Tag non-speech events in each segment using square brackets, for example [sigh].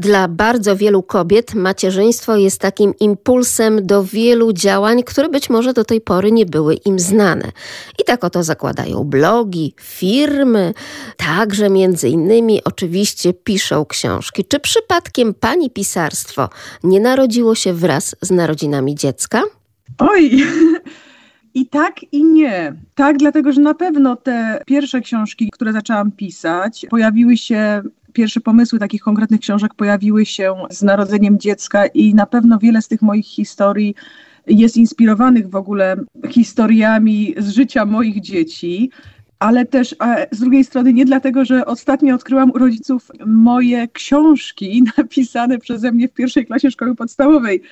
Dla bardzo wielu kobiet macierzyństwo jest takim impulsem do wielu działań, które być może do tej pory nie były im znane. I tak oto zakładają blogi, firmy, także między innymi oczywiście piszą książki. Czy przypadkiem pani pisarstwo nie narodziło się wraz z narodzinami dziecka? Oj, [laughs] i tak, i nie. Tak, dlatego że na pewno te pierwsze książki, które zaczęłam pisać, pojawiły się pierwsze pomysły takich konkretnych książek pojawiły się z narodzeniem dziecka i na pewno wiele z tych moich historii jest inspirowanych w ogóle historiami z życia moich dzieci. Ale też z drugiej strony nie dlatego, że ostatnio odkryłam u rodziców moje książki [laughs] napisane przeze mnie w pierwszej klasie szkoły podstawowej,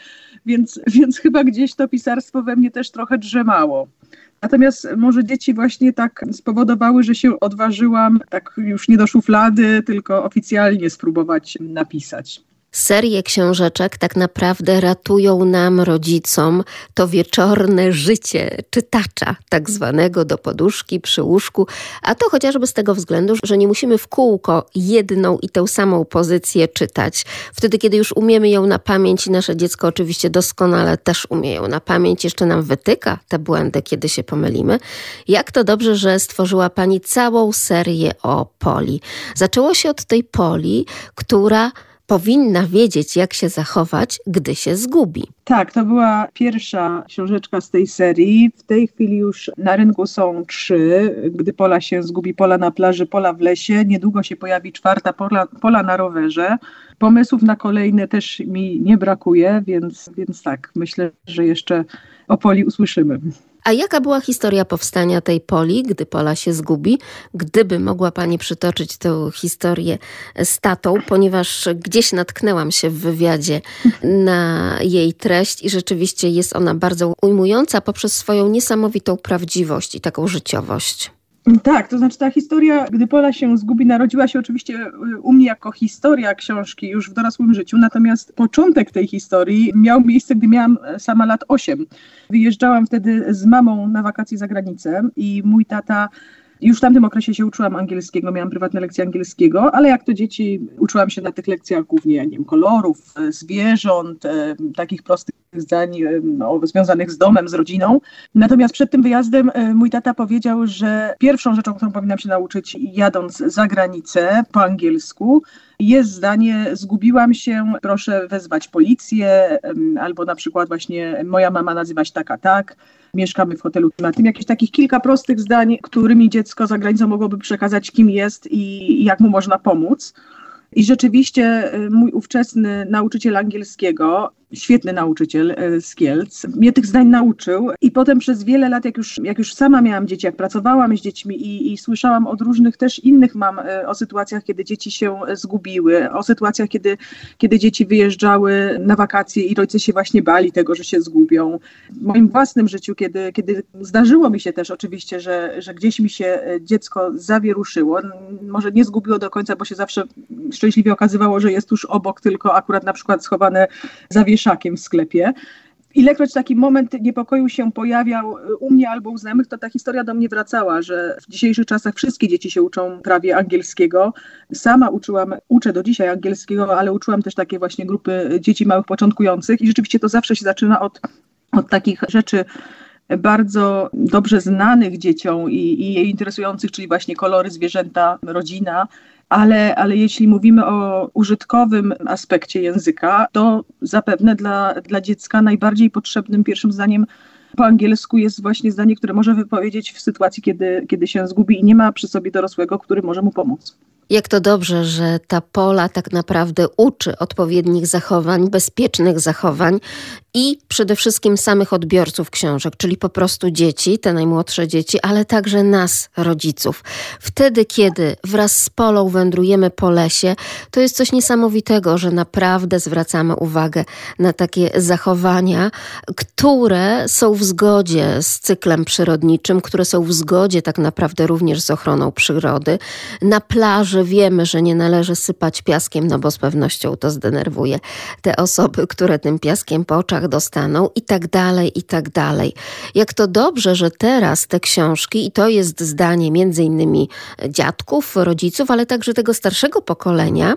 więc, więc chyba gdzieś to pisarstwo we mnie też trochę drzemało. Natomiast może dzieci właśnie tak spowodowały, że się odważyłam tak już nie do szuflady, tylko oficjalnie spróbować napisać. Serie książeczek tak naprawdę ratują nam, rodzicom, to wieczorne życie czytacza, tak zwanego do poduszki przy łóżku, a to chociażby z tego względu, że nie musimy w kółko jedną i tę samą pozycję czytać. Wtedy, kiedy już umiemy ją na pamięć i nasze dziecko oczywiście doskonale też umie ją na pamięć, jeszcze nam wytyka te błędy, kiedy się pomylimy. Jak to dobrze, że stworzyła Pani całą serię o Poli. Zaczęło się od tej Poli, która powinna wiedzieć, jak się zachować, gdy się zgubi. Tak, to była pierwsza książeczka z tej serii. W tej chwili już na rynku są trzy. Gdy Pola się zgubi, Pola na plaży, Pola w lesie. Niedługo się pojawi czwarta, Pola, pola na rowerze. Pomysłów na kolejne też mi nie brakuje, więc, więc tak, myślę, że jeszcze o Poli usłyszymy. A jaka była historia powstania tej poli, gdy pola się zgubi? Gdyby mogła Pani przytoczyć tę historię z tatą, ponieważ gdzieś natknęłam się w wywiadzie na jej treść i rzeczywiście jest ona bardzo ujmująca poprzez swoją niesamowitą prawdziwość i taką życiowość. Tak, to znaczy ta historia, gdy Pola się zgubi, narodziła się oczywiście y, u mnie jako historia książki już w dorosłym życiu, natomiast początek tej historii miał miejsce, gdy miałam e, sama lat 8. Wyjeżdżałam wtedy z mamą na wakacje za granicę i mój tata już w tamtym okresie się uczyłam angielskiego, miałam prywatne lekcje angielskiego, ale jak to dzieci uczyłam się na tych lekcjach głównie nie wiem, kolorów, e, zwierząt, e, takich prostych zdań e, związanych z domem, z rodziną. Natomiast przed tym wyjazdem mój tata powiedział, że pierwszą rzeczą, którą powinnam się nauczyć jadąc za granicę po angielsku, jest zdanie, zgubiłam się, proszę wezwać policję, albo na przykład właśnie moja mama nazywa się tak a tak, mieszkamy w hotelu tym. Jakieś takich kilka prostych zdań, którymi dziecko za granicą mogłoby przekazać, kim jest i jak mu można pomóc. I rzeczywiście y, mój ówczesny nauczyciel angielskiego świetny nauczyciel e, z Kielc, mnie tych zdań nauczył i potem przez wiele lat, jak już, jak już sama miałam dzieci, jak pracowałam z dziećmi i, i słyszałam od różnych też innych mam e, o sytuacjach, kiedy dzieci się zgubiły, o sytuacjach, kiedy, kiedy dzieci wyjeżdżały na wakacje i rodzice się właśnie bali tego, że się zgubią. W moim własnym życiu, kiedy, kiedy zdarzyło mi się też oczywiście, że, że gdzieś mi się e, dziecko zawieruszyło, może nie zgubiło do końca, bo się zawsze szczęśliwie okazywało, że jest tuż obok, tylko akurat na przykład schowane zawieszenie wieszakiem w sklepie. Ilekroć taki moment niepokoju się pojawiał u mnie albo u znajomych, to ta historia do mnie wracała, że w dzisiejszych czasach wszystkie dzieci się uczą prawie angielskiego. Sama uczyłam, uczę do dzisiaj angielskiego, ale uczyłam też takie właśnie grupy dzieci małych początkujących i rzeczywiście to zawsze się zaczyna od, od takich rzeczy bardzo dobrze znanych dzieciom i, i je interesujących, czyli właśnie kolory, zwierzęta, rodzina, ale, ale jeśli mówimy o użytkowym aspekcie języka, to zapewne dla, dla dziecka najbardziej potrzebnym pierwszym zdaniem po angielsku jest właśnie zdanie, które może wypowiedzieć w sytuacji, kiedy, kiedy się zgubi i nie ma przy sobie dorosłego, który może mu pomóc. Jak to dobrze, że ta pola tak naprawdę uczy odpowiednich zachowań, bezpiecznych zachowań i przede wszystkim samych odbiorców książek, czyli po prostu dzieci, te najmłodsze dzieci, ale także nas, rodziców. Wtedy, kiedy wraz z Polą wędrujemy po lesie, to jest coś niesamowitego, że naprawdę zwracamy uwagę na takie zachowania, które są w zgodzie z cyklem przyrodniczym, które są w zgodzie tak naprawdę również z ochroną przyrody. Na plaży że wiemy, że nie należy sypać piaskiem, no bo z pewnością to zdenerwuje te osoby, które tym piaskiem po oczach dostaną i tak dalej, i tak dalej. Jak to dobrze, że teraz te książki, i to jest zdanie między innymi dziadków, rodziców, ale także tego starszego pokolenia,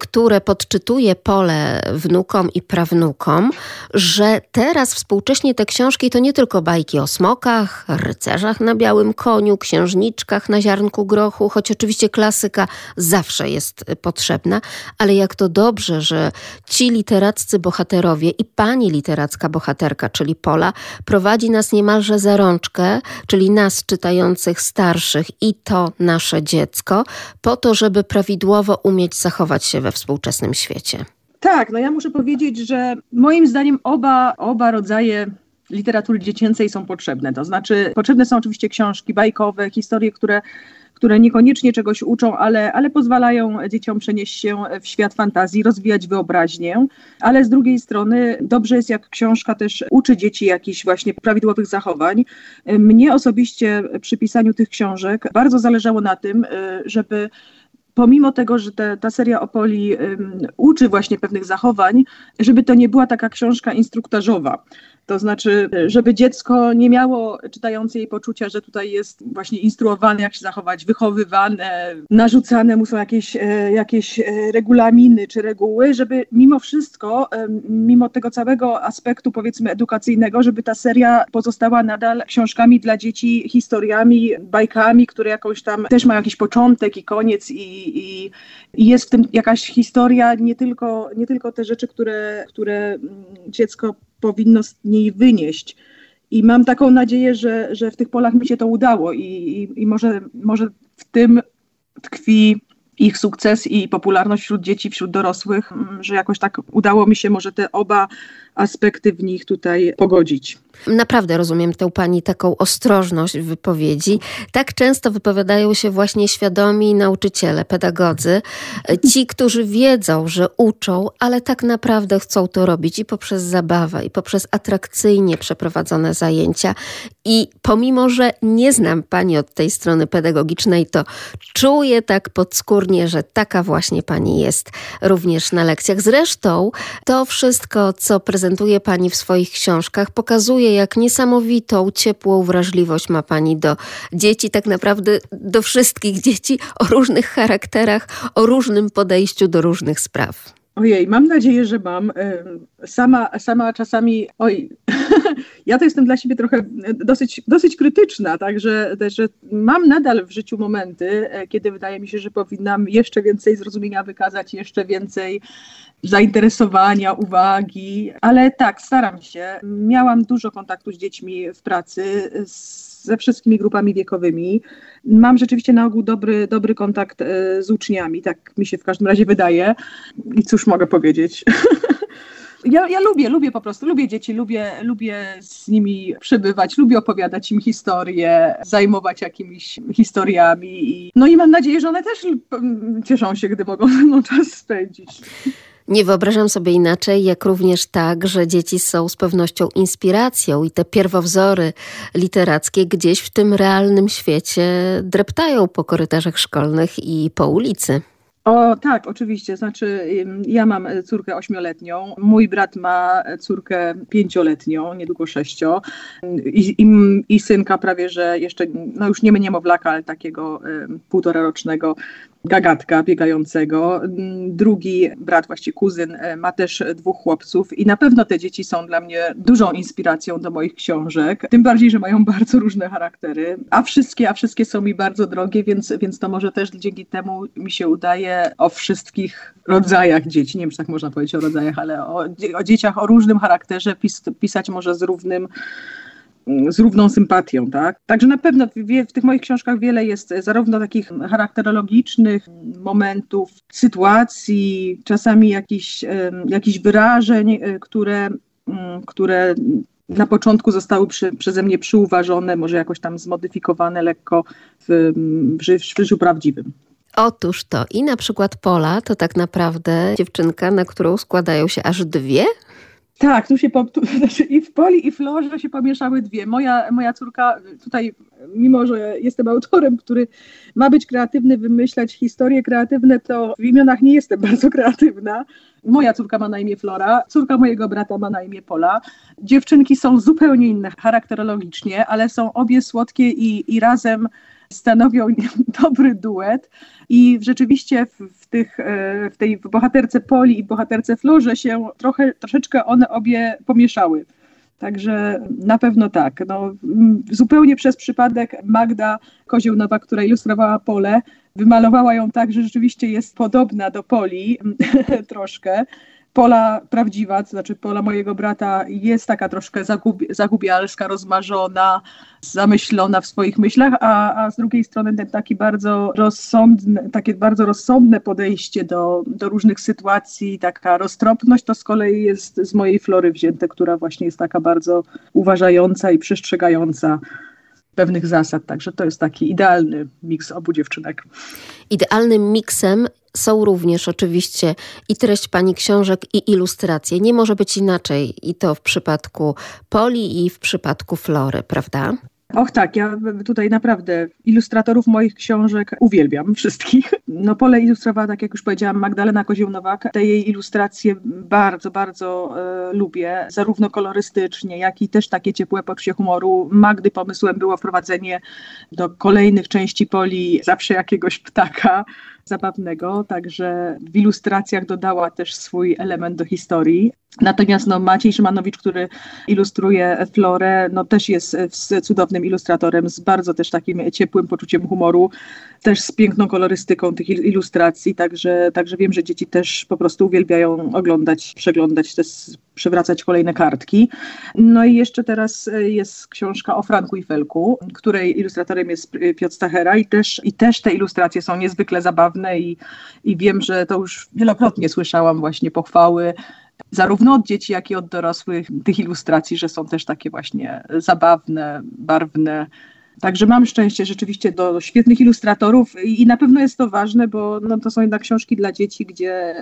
które podczytuje pole wnukom i prawnukom, że teraz współcześnie te książki to nie tylko bajki o smokach, rycerzach na białym koniu, księżniczkach na ziarnku grochu, choć oczywiście klasyka zawsze jest potrzebna, ale jak to dobrze, że ci literaccy bohaterowie i pani literacka bohaterka, czyli Pola, prowadzi nas niemalże za rączkę, czyli nas czytających starszych i to nasze dziecko, po to, żeby prawidłowo umieć zachować się we współczesnym świecie. Tak, no ja muszę powiedzieć, że moim zdaniem oba, oba rodzaje literatury dziecięcej są potrzebne. To znaczy, potrzebne są oczywiście książki bajkowe, historie, które które niekoniecznie czegoś uczą, ale, ale pozwalają dzieciom przenieść się w świat fantazji, rozwijać wyobraźnię, ale z drugiej strony dobrze jest, jak książka też uczy dzieci jakichś właśnie prawidłowych zachowań. Mnie osobiście przy pisaniu tych książek bardzo zależało na tym, żeby pomimo tego, że te, ta seria Opoli um, uczy właśnie pewnych zachowań, żeby to nie była taka książka instruktażowa. To znaczy, żeby dziecko nie miało czytające jej poczucia, że tutaj jest właśnie instruowane, jak się zachować, wychowywane, narzucane mu są jakieś, e, jakieś e, regulaminy czy reguły, żeby mimo wszystko, mimo tego całego aspektu powiedzmy edukacyjnego, żeby ta seria pozostała nadal książkami dla dzieci, historiami, bajkami, które jakąś tam też mają jakiś początek i koniec i, i, i jest w tym jakaś historia, nie tylko, nie tylko te rzeczy, które, które mm, dziecko powinno z niej wynieść. I mam taką nadzieję, że, że w tych polach mi się to udało i, i, i może, może w tym tkwi ich sukces i popularność wśród dzieci, wśród dorosłych, że jakoś tak udało mi się może te oba aspekty w nich tutaj pogodzić. Naprawdę rozumiem tę pani taką ostrożność w wypowiedzi. Tak często wypowiadają się właśnie świadomi nauczyciele, pedagodzy, ci, którzy wiedzą, że uczą, ale tak naprawdę chcą to robić i poprzez zabawę, i poprzez atrakcyjnie przeprowadzone zajęcia. I pomimo, że nie znam pani od tej strony pedagogicznej, to czuję tak podskórnie, że taka właśnie pani jest również na lekcjach. Zresztą to wszystko, co prezentuje pani w swoich książkach, pokazuje, jak niesamowitą, ciepłą wrażliwość ma Pani do dzieci, tak naprawdę do wszystkich dzieci o różnych charakterach, o różnym podejściu do różnych spraw. Ojej, mam nadzieję, że mam. Sama, sama czasami, oj, [laughs] ja to jestem dla siebie trochę dosyć, dosyć krytyczna, także że mam nadal w życiu momenty, e, kiedy wydaje mi się, że powinnam jeszcze więcej zrozumienia wykazać, jeszcze więcej zainteresowania, uwagi, ale tak, staram się. Miałam dużo kontaktu z dziećmi w pracy, ze wszystkimi grupami wiekowymi. Mam rzeczywiście na ogół dobry, dobry kontakt e, z uczniami, tak mi się w każdym razie wydaje. I cóż mogę powiedzieć? [laughs] ja, ja lubię, lubię po prostu, lubię dzieci, lubię, lubię z nimi przebywać, lubię opowiadać im historie, zajmować jakimiś historiami. No i mam nadzieję, że one też cieszą się, gdy mogą ze mną czas spędzić. Nie wyobrażam sobie inaczej, jak również tak, że dzieci są z pewnością inspiracją i te pierwowzory literackie gdzieś w tym realnym świecie dreptają po korytarzach szkolnych i po ulicy. O tak, oczywiście. Znaczy, ja mam córkę ośmioletnią, mój brat ma córkę pięcioletnią, niedługo sześcio i, i, i synka prawie, że jeszcze, no już nie niemowlaka, ale takiego półtora rocznego gagatka biegającego. Drugi brat, właściwie kuzyn, e, ma też dwóch chłopców i na pewno te dzieci są dla mnie dużą inspiracją do moich książek. Tym bardziej, że mają [laughs] bardzo różne charaktery, a wszystkie, a wszystkie są mi bardzo drogie, więc, więc to może też dzięki temu mi się udaje o wszystkich rodzajach dzieci, nie wiem, czy tak można powiedzieć o rodzajach, ale o, o dzieciach o różnym charakterze pis, pisać może z równym z równą sympatią, tak? Także na pewno w, w, tych moich książkach wiele jest zarówno takich charakterologicznych momentów, sytuacji, czasami jakichś, jakichś wyrażeń, e, które, mm, które na początku zostały przy, przeze mnie przyuważone, może jakoś tam zmodyfikowane lekko w, w, w życiu prawdziwym. Otóż to i na przykład Pola to tak naprawdę dziewczynka, na którą składają się aż dwie Tak, tu się tu, [laughs] znaczy i w Poli i w Florze się pomieszały dwie. Moja, moja córka tutaj, mimo że jestem autorem, który ma być kreatywny, wymyślać historie kreatywne, to w imionach nie jestem [laughs] bardzo kreatywna. Moja córka ma na imię Flora, córka mojego brata ma na imię Pola. Dziewczynki są zupełnie inne charakterologicznie, ale są obie słodkie i, i razem stanowią [laughs] dobry duet. I rzeczywiście w, w, tych, e, w tej bohaterce Poli i bohaterce Florze się trochę, troszeczkę one obie pomieszały. Także na pewno tak. No, zupełnie przez przypadek Magda Koziełnowa, która ilustrowała Pole, wymalowała ją tak, że rzeczywiście jest podobna do Poli [laughs] troszkę. Pola prawdziwa, to znaczy pola mojego brata jest taka troszkę zagubialska, rozmarzona, zamyślona w swoich myślach, a, a z drugiej strony ten taki bardzo rozsądny, takie bardzo rozsądne podejście do, do różnych sytuacji, taka roztropność, to z kolei jest z mojej flory wzięte, która właśnie jest taka bardzo uważająca i przestrzegająca pewnych zasad. Także to jest taki idealny miks obu dziewczynek. Idealnym miksem są również oczywiście i treść pani książek, i ilustracje. Nie może być inaczej i to w przypadku Poli i w przypadku Flory, prawda? Och tak, ja tutaj naprawdę ilustratorów moich książek uwielbiam wszystkich. No pole ilustrowała, tak jak już powiedziałam, Magdalena Kozieł-Nowak. Te jej ilustracje bardzo, bardzo e, lubię, zarówno kolorystycznie, jak i też takie ciepłe poczucie humoru. Magdy pomysłem było wprowadzenie do kolejnych części poli zawsze jakiegoś ptaka zabawnego, także w ilustracjach dodała też swój element do historii. Natomiast no, Maciej Szymanowicz, który ilustruje Florę, no, też jest cudownym ilustratorem, z bardzo też takim ciepłym poczuciem humoru, też z piękną kolorystyką tych ilustracji, także, także wiem, że dzieci też po prostu uwielbiają oglądać, przeglądać, też przewracać kolejne kartki. No i jeszcze teraz jest książka o Franku i Felku, której ilustratorem jest Piotr Stachera i też, i też te ilustracje są niezwykle zabawne i, i wiem, że to już wielokrotnie słyszałam właśnie pochwały zarówno od dzieci, jak i od dorosłych tych ilustracji, że są też takie właśnie zabawne, barwne. Także mam szczęście rzeczywiście do świetnych ilustratorów i na pewno jest to ważne, bo no, to są jednak książki dla dzieci, gdzie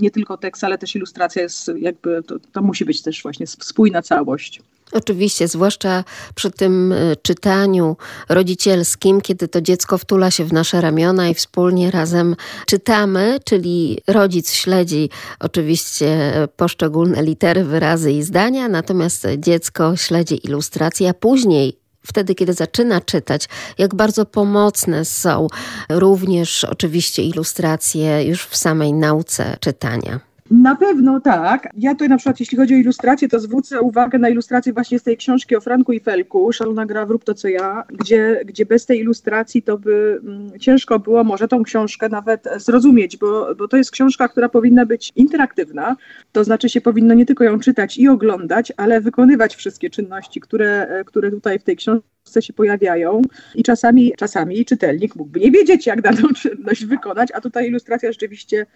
nie tylko tekst, ale też ilustracja jest jakby, to, to musi być też właśnie spójna całość. Oczywiście, zwłaszcza przy tym e, czytaniu rodzicielskim, kiedy to dziecko wtula się w nasze ramiona i wspólnie razem czytamy, czyli rodzic śledzi oczywiście poszczególne litery, wyrazy i zdania, natomiast dziecko śledzi ilustracje, a później wtedy, kiedy zaczyna czytać, jak bardzo pomocne są również oczywiście ilustracje już w samej nauce czytania. Na pewno tak. Ja tutaj na przykład, jeśli chodzi o ilustrację, to zwrócę uwagę na ilustrację właśnie z tej książki o Franku i Felku, Szalona gra, wrób to co ja, gdzie, gdzie bez tej ilustracji to by mm, ciężko było może tą książkę nawet zrozumieć, bo, bo to jest książka, która powinna być interaktywna, to znaczy się powinno nie tylko ją czytać i oglądać, ale wykonywać wszystkie czynności, które, które tutaj w tej książce się pojawiają. I czasami, czasami czytelnik mógłby nie wiedzieć, jak daną czynność wykonać, a tutaj ilustracja rzeczywiście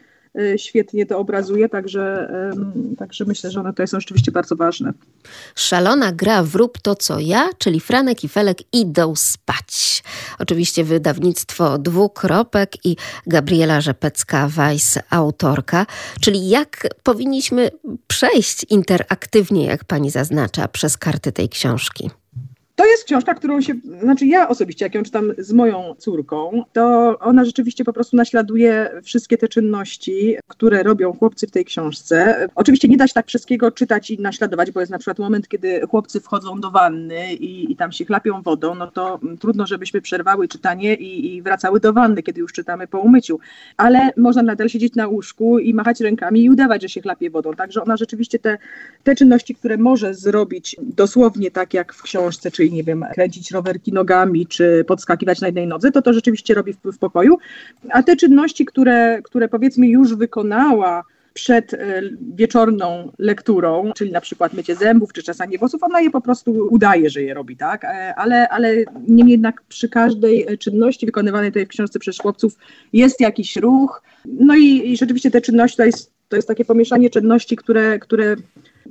świetnie to obrazuje, także, także myślę, że one tutaj są rzeczywiście bardzo ważne. Szalona gra Wrób to co ja, czyli Franek i Felek idą spać. Oczywiście wydawnictwo dwukropek i Gabriela Rzepecka-Weiss, autorka. Czyli jak powinniśmy przejść interaktywnie, jak pani zaznacza, przez karty tej książki? To jest książka, którą się, znaczy ja osobiście, jak ją czytam z moją córką, to ona rzeczywiście po prostu naśladuje wszystkie te czynności, które robią chłopcy w tej książce. Oczywiście nie da się tak wszystkiego czytać i naśladować, bo jest na przykład moment, kiedy chłopcy wchodzą do wanny i, i tam się chlapią wodą, no to trudno, żebyśmy przerwały czytanie i, i wracały do wanny, kiedy już czytamy po umyciu. Ale można nadal siedzieć na łóżku i machać rękami i udawać, że się chlapie wodą. Także ona rzeczywiście te, te czynności, które może zrobić dosłownie tak jak w książce, czyli czyli nie wiem, kręcić rowerki nogami, czy podskakiwać na jednej nodze, to to rzeczywiście robi w, w pokoju. A te czynności, które, które powiedzmy już wykonała, przed e, wieczorną lekturą, czyli na przykład mycie zębów czy czasanie włosów, ona je po prostu udaje, że je robi, tak? E, ale, ale niemniej jednak przy każdej czynności wykonywanej tutaj w książce przez chłopców jest jakiś ruch. No i, i rzeczywiście te czynności to jest, to jest takie pomieszanie czynności, które, które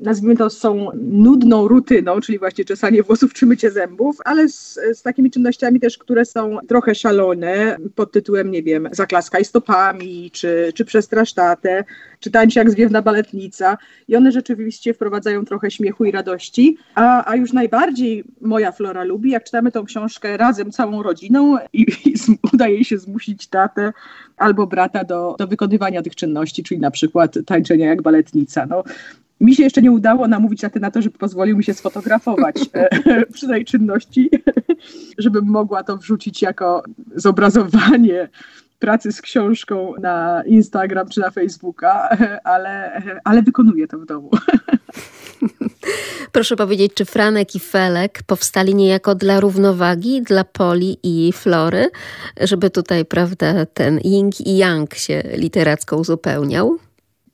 nazwijmy to, są nudną rutyną, czyli właśnie czesanie włosów czy mycie zębów, ale z, z takimi czynnościami też, które są trochę szalone, pod tytułem, nie wiem, zaklaskaj stopami, czy, czy przestrasz tatę, czy tańczy jak zwiewna baletnica. I one rzeczywiście wprowadzają trochę śmiechu i radości. A, a już najbardziej moja Flora lubi, jak czytamy tą książkę razem całą rodziną i, i udaje się zmusić tatę albo brata do, do wykonywania tych czynności, czyli na przykład tańczenia jak baletnica. No, mi się jeszcze nie udało namówić taty na to, żeby pozwolił mi się sfotografować e, [laughs] przy tej czynności, [laughs] żebym mogła to wrzucić jako zobrazowanie pracy z książką na Instagram czy na Facebooka, [laughs] ale, ale wykonuję to w domu. Proszę powiedzieć, czy Franek i Felek powstali niejako dla równowagi, dla Poli i Flory, żeby tutaj, prawda, ten yin i yang się literacko uzupełniał?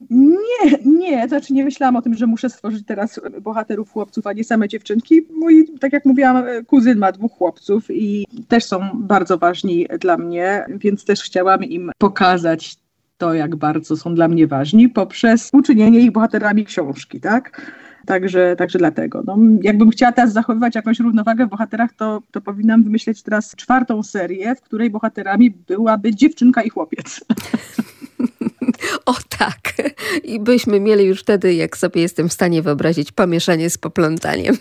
Nie, nie, znaczy nie myślałam o tym, że muszę stworzyć teraz bohaterów chłopców, a nie same dziewczynki. Mój, tak jak mówiłam, kuzyn ma dwóch chłopców i też są bardzo ważni dla mnie, więc też chciałam im pokazać to, jak bardzo są dla mnie ważni poprzez uczynienie ich bohaterami książki, tak? Także, także dlatego. No, jakbym chciała teraz zachowywać jakąś równowagę w bohaterach, to, to powinnam wymyśleć teraz czwartą serię, w której bohaterami byłaby dziewczynka i chłopiec. [laughs] O tak. I byśmy mieli już wtedy, jak sobie jestem w stanie wyobrazić, pomieszanie z poplątaniem.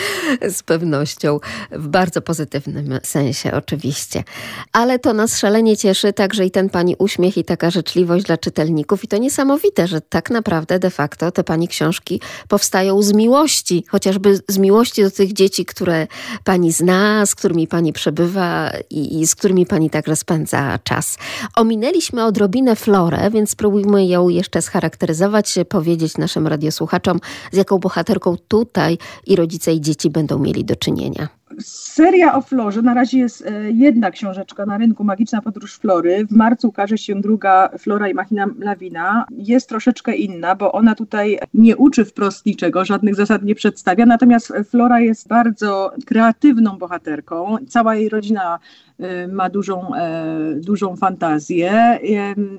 [laughs] z pewnością. W bardzo pozytywnym sensie oczywiście. Ale to nas szalenie cieszy także i ten pani uśmiech i taka życzliwość dla czytelników. I to niesamowite, że tak naprawdę de facto te pani książki powstają z miłości. Chociażby z miłości do tych dzieci, które pani zna, z którymi pani przebywa i, i z którymi pani także spędza czas. Ominęliśmy odrobinę Florę, więc spróbujmy ją jeszcze scharakteryzować, powiedzieć naszym radiosłuchaczom, z jaką bohaterką tutaj i rodzice i dzieci będą mieli do czynienia. Seria o Florze, na razie jest e, jedna książeczka na rynku, Magiczna Podróż Flory. W marcu ukaże się druga, Flora i Machina Lawina. Jest troszeczkę inna, bo ona tutaj nie uczy wprost niczego, żadnych zasad nie przedstawia, natomiast Flora jest bardzo kreatywną bohaterką. Cała jej rodzina e, ma dużą, e, dużą fantazję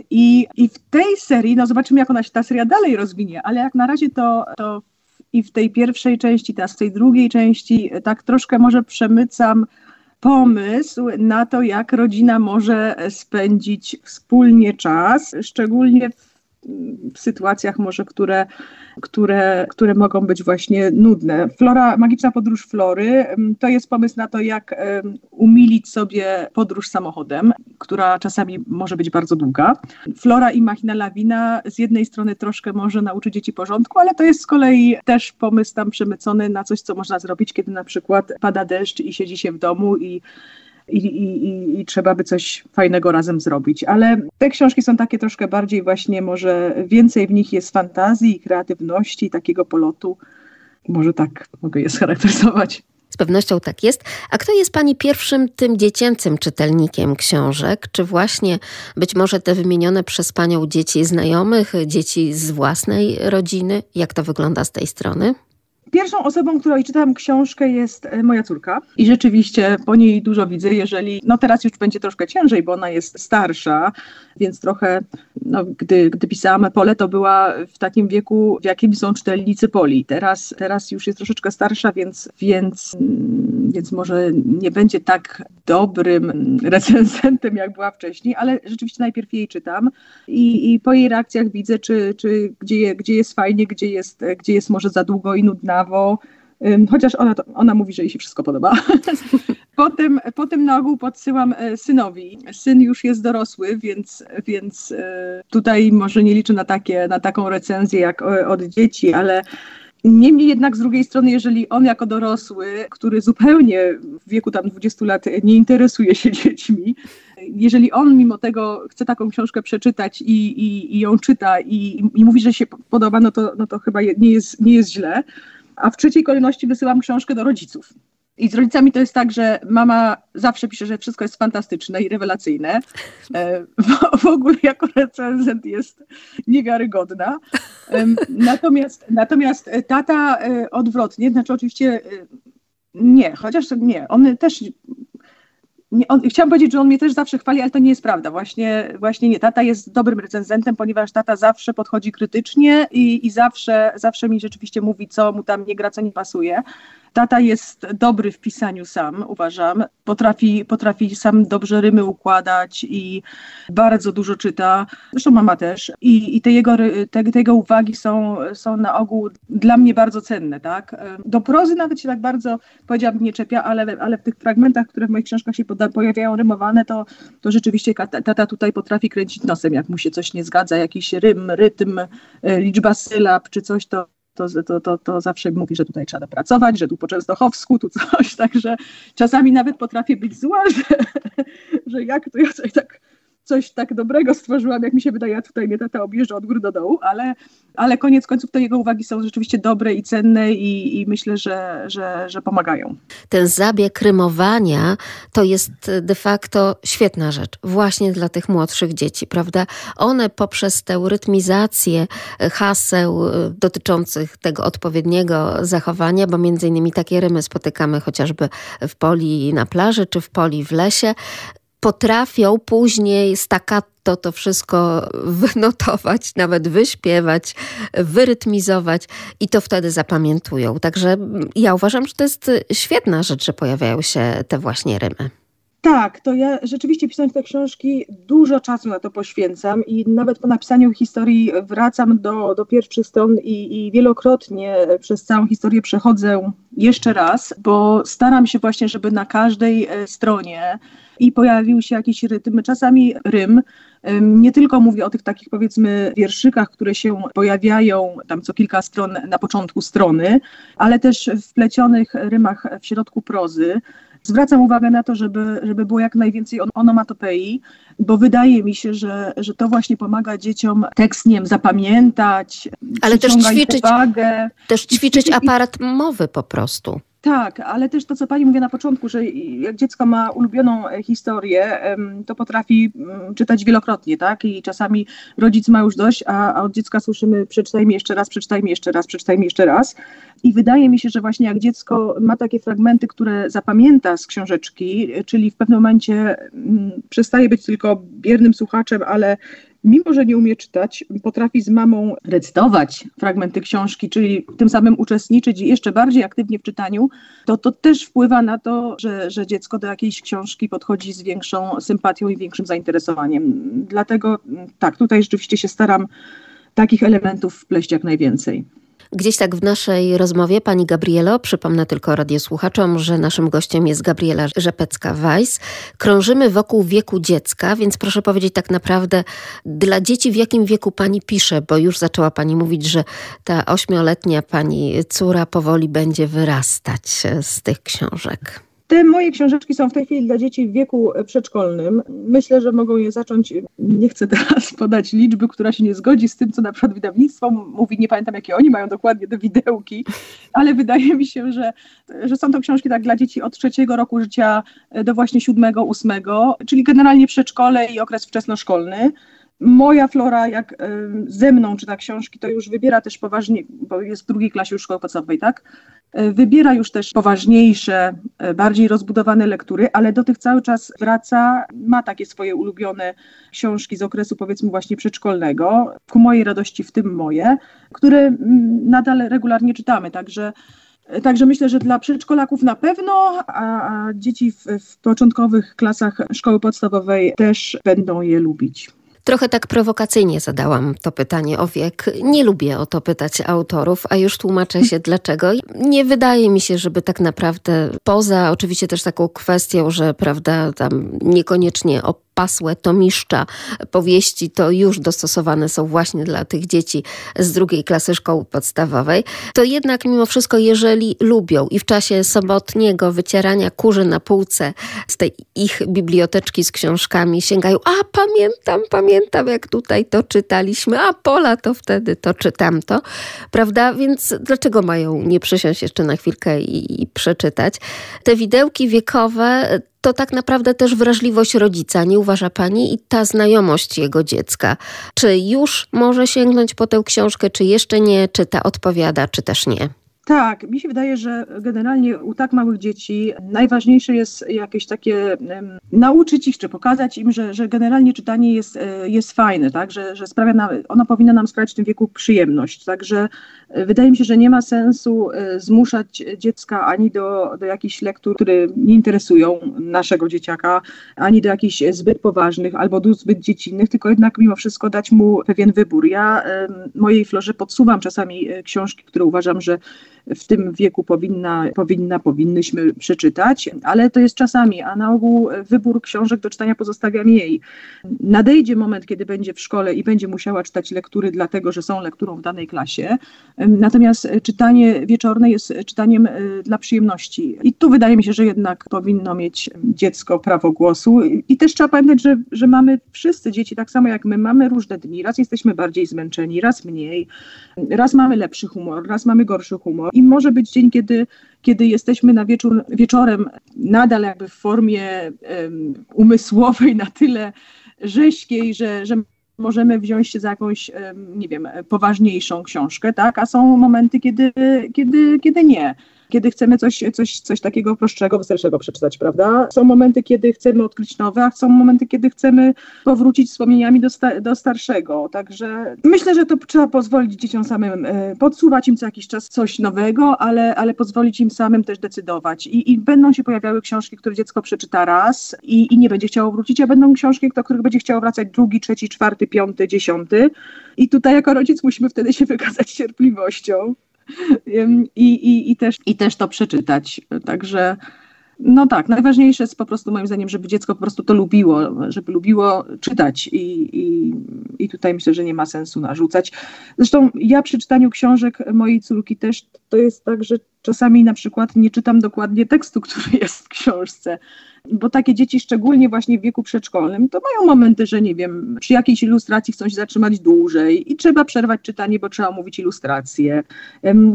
i, i w tej serii, no zobaczymy jak ona się ta seria dalej rozwinie, ale jak na razie to, to i w tej pierwszej części, teraz w tej drugiej części, tak troszkę może przemycam pomysł na to, jak rodzina może spędzić wspólnie czas, szczególnie w sytuacjach może, które, które, które mogą być właśnie nudne. Flora, magiczna podróż Flory to jest pomysł na to, jak umilić sobie podróż samochodem, która czasami może być bardzo długa. Flora i machina lawina z jednej strony troszkę może nauczyć dzieci porządku, ale to jest z kolei też pomysł tam przemycony na coś, co można zrobić, kiedy na przykład pada deszcz i siedzi się w domu i i, i, i, trzeba by coś fajnego razem zrobić. Ale te książki są takie troszkę bardziej właśnie, może więcej w nich jest fantazji, kreatywności, takiego polotu. Może tak mogę je scharakteryzować. Z pewnością tak jest. A kto jest Pani pierwszym tym dziecięcym czytelnikiem książek? Czy właśnie być może te wymienione przez Panią dzieci znajomych, dzieci z własnej rodziny? Jak to wygląda z tej strony? Pierwszą osobą, której czytałam książkę jest e, moja córka i rzeczywiście po niej dużo widzę, jeżeli, no teraz już będzie troszkę ciężej, bo ona jest starsza, więc trochę, no gdy, gdy pisałam Pole, to była w takim wieku, w jakim są czytelnicy Poli. Teraz, teraz już jest troszeczkę starsza, więc, więc, mm, więc może nie będzie tak dobrym [laughs] recenzentem, jak była wcześniej, ale rzeczywiście najpierw jej czytam i, i po jej reakcjach widzę, czy, czy gdzie, gdzie jest fajnie, gdzie jest, gdzie jest może za długo i nudna, chociaż ona, to, ona mówi, że jej się wszystko podoba. [laughs] potem, potem na ogół podsyłam e, synowi. Syn już jest dorosły, więc, więc e, tutaj może nie liczę na, takie, na taką recenzję jak od dzieci, ale Niemniej jednak z drugiej strony, jeżeli on jako dorosły, który zupełnie w wieku tam 20 lat nie interesuje się dziećmi, jeżeli on mimo tego chce taką książkę przeczytać i, i, i ją czyta i, i mówi, że się podoba, no to, no to chyba nie jest, nie jest źle a w trzeciej kolejności wysyłam książkę do rodziców. I z rodzicami to jest tak, że mama zawsze pisze, że wszystko jest fantastyczne i rewelacyjne. E, w, w ogóle jako recenzent jest niewiarygodna. Natomiast, natomiast tata e, odwrotnie, znaczy oczywiście e, nie, chociaż nie, on też on, chciałam powiedzieć, że on mnie też zawsze chwali, ale to nie jest prawda. Właśnie, właśnie nie. Tata jest dobrym recenzentem, ponieważ tata zawsze podchodzi krytycznie i, i zawsze, zawsze mi rzeczywiście mówi, co mu tam nie gra, co nie pasuje. Tata jest dobry w pisaniu sam, uważam. Potrafi, potrafi sam dobrze rymy układać i bardzo dużo czyta. Zresztą mama też. I, i te, jego, te, te jego uwagi są, są na ogół dla mnie bardzo cenne. Tak? Do prozy nawet się tak bardzo, powiedziałabym, nie czepia, ale, ale w tych fragmentach, które w moich książkach się poda, pojawiają rymowane, to, to rzeczywiście tata tutaj potrafi kręcić nosem, jak mu się coś nie zgadza, jakiś rym, rytm, liczba sylab czy coś, to to, to, to, to zawsze mówi, że tutaj trzeba pracować, że tu po Częstochowsku, tu coś, [laughs] także czasami nawet potrafię być zła, że, że jak to ja tak coś tak dobrego stworzyłam, jak mi się wydaje, ja tutaj mnie tata objeżdża od góry do dołu, ale, ale koniec końców te jego uwagi są rzeczywiście dobre i cenne i, i myślę, że, że, że pomagają. Ten zabieg rymowania to jest de facto świetna rzecz właśnie dla tych młodszych dzieci, prawda? One poprzez tę rytmizację haseł dotyczących tego odpowiedniego zachowania, bo między innymi takie rymy spotykamy chociażby w poli na plaży czy w poli w lesie, potrafią później staccato to wszystko [laughs] wynotować, nawet wyśpiewać, wyrytmizować i to wtedy zapamiętują. Także ja uważam, że to jest świetna rzecz, że pojawiają się te właśnie rymy. Tak, to ja rzeczywiście pisząc te książki dużo czasu na to poświęcam i nawet po napisaniu historii wracam do, do pierwszych stron i, i wielokrotnie przez całą historię przechodzę jeszcze raz, bo staram się właśnie, żeby na każdej e, stronie i pojawił się jakiś rytm, czasami rym. Nie tylko mówię o tych takich powiedzmy wierszykach, które się pojawiają tam co kilka stron na początku strony, ale też w plecionych rymach w środku prozy. Zwracam uwagę na to, żeby, żeby było jak najwięcej onomatopei, bo wydaje mi się, że, że to właśnie pomaga dzieciom tekst nie wiem, zapamiętać, ale też ćwiczyć, uwagę. też ćwiczyć aparat mowy po prostu. Tak, ale też to, co pani mówiła na początku, że jak dziecko ma ulubioną e, historię, to potrafi mm, czytać wielokrotnie, tak? I czasami rodzic ma już dość, a, a od dziecka słyszymy przeczytaj mi jeszcze raz, przeczytaj mi jeszcze raz, przeczytaj mi jeszcze raz. I wydaje mi się, że właśnie jak dziecko ma takie fragmenty, które zapamięta z książeczki, czyli w pewnym momencie mm, przestaje być tylko biernym słuchaczem, ale mimo że nie umie czytać, potrafi z mamą recytować fragmenty książki, czyli tym samym uczestniczyć jeszcze bardziej aktywnie w czytaniu, to to też wpływa na to, że, że dziecko do jakiejś książki podchodzi z większą sympatią i większym zainteresowaniem. Dlatego tak, tutaj rzeczywiście się staram takich elementów wpleść jak najwięcej. Gdzieś tak w naszej rozmowie, pani Gabrielo, przypomnę tylko radiosłuchaczom, że naszym gościem jest Gabriela Rzepecka-Weiss. Krążymy wokół wieku dziecka, więc proszę powiedzieć tak naprawdę, dla dzieci w jakim wieku pani pisze, bo już zaczęła pani mówić, że ta ośmioletnia pani córa powoli będzie wyrastać z tych książek. Te moje książeczki są w tej chwili dla dzieci w wieku przedszkolnym. Myślę, że mogą je zacząć, nie chcę teraz [laughs] podać liczby, która się nie zgodzi z tym, co na przykład wydawnictwo mówi, nie pamiętam jakie oni mają dokładnie te widełki, ale wydaje mi się, że, że są to książki tak dla dzieci od trzeciego roku życia do właśnie siódmego, ósmego, czyli generalnie przedszkole i okres wczesnoszkolny moja Flora, jak ze mną czyta książki, to już wybiera też poważnie, bo jest w drugiej klasie już szkoły podstawowej, tak? E, wybiera już też poważniejsze, e, bardziej rozbudowane lektury, ale do tych cały czas wraca, ma takie swoje ulubione książki z okresu powiedzmy właśnie przedszkolnego, ku mojej radości w tym moje, które nadal regularnie czytamy, także Także myślę, że dla przedszkolaków na pewno, a, a dzieci w, w początkowych klasach szkoły podstawowej też będą je lubić. Trochę tak prowokacyjnie zadałam to pytanie o wiek. Nie lubię o to pytać autorów, a już tłumaczę się dlaczego. Nie wydaje mi się, żeby tak naprawdę poza oczywiście też taką kwestią, że prawda, tam niekoniecznie o pasłe tomiszcza powieści to już dostosowane są właśnie dla tych dzieci z drugiej klasy szkoły podstawowej, to jednak mimo wszystko, jeżeli lubią i w czasie sobotniego wycierania kurzy na półce z tej ich biblioteczki z książkami sięgają, a pamiętam, pamiętam jak tutaj to czytaliśmy, a Pola to wtedy to czytam to, prawda? Więc dlaczego mają nie przysiąść jeszcze na chwilkę i, i przeczytać? Te widełki wiekowe to tak naprawdę też wrażliwość rodzica, nie uważa pani? I ta znajomość jego dziecka. Czy już może sięgnąć po tę książkę, czy jeszcze nie, czy ta odpowiada, czy też nie? Tak, mi się wydaje, że generalnie u tak małych dzieci najważniejsze jest jakieś takie um, nauczyć ich, czy pokazać im, że, że generalnie czytanie jest, e, jest fajne, tak? że, że sprawia nam, ono powinno nam sprawiać w tym wieku przyjemność. Także e, wydaje mi się, że nie ma sensu e, zmuszać dziecka ani do, do jakichś lektur, które nie interesują naszego dzieciaka, ani do jakichś zbyt poważnych albo do zbyt dziecinnych, tylko jednak mimo wszystko dać mu pewien wybór. Ja mojej florze podsuwam czasami książki, które uważam, że w tym wieku powinna, powinna, powinnyśmy przeczytać, ale to jest czasami, a na ogół wybór książek do czytania pozostawiam jej. Nadejdzie moment, kiedy będzie w szkole i będzie musiała czytać lektury, dlatego że są lekturą w danej klasie. Natomiast czytanie wieczorne jest czytaniem e, dla przyjemności. I tu wydaje mi się, że jednak powinno mieć dziecko prawo głosu. I też trzeba pamiętać, że, że mamy wszyscy dzieci, tak samo jak my, mamy różne dni. Raz jesteśmy bardziej zmęczeni, raz mniej, raz mamy lepszy humor, raz mamy gorszy humor i może być dzień, kiedy, kiedy jesteśmy na wieczór, wieczorem nadal jakby w formie um, umysłowej na tyle rzeźkiej, że, że możemy wziąć się za jakąś, nie wiem, poważniejszą książkę, tak? A są momenty, kiedy, kiedy, kiedy nie kiedy chcemy coś, coś, coś takiego prostszego, weselszego przeczytać, prawda? Są momenty, kiedy chcemy odkryć nowe, a są momenty, kiedy chcemy powrócić wspomnieniami do, sta do starszego. Także myślę, że to trzeba pozwolić dzieciom samym, e, podsuwać im co jakiś czas coś nowego, ale, ale pozwolić im samym też decydować. I, I będą się pojawiały książki, które dziecko przeczyta raz i, i nie będzie chciało wrócić, a będą książki, do których będzie chciało wracać drugi, trzeci, czwarty, piąty, dziesiąty. I tutaj jako rodzic musimy wtedy się wykazać cierpliwością i, i, i, też, i też to przeczytać. Także no tak, najważniejsze jest po prostu moim zdaniem, żeby dziecko po prostu to lubiło, żeby lubiło czytać i, i, i tutaj myślę, że nie ma sensu narzucać. Zresztą ja przy czytaniu książek mojej córki też to jest tak, że czasami na przykład nie czytam dokładnie tekstu, [laughs] który jest w książce, bo takie dzieci, szczególnie właśnie w wieku przedszkolnym, to mają momenty, że nie wiem, przy jakiejś ilustracji chcą się zatrzymać dłużej i trzeba przerwać czytanie, bo trzeba mówić ilustrację.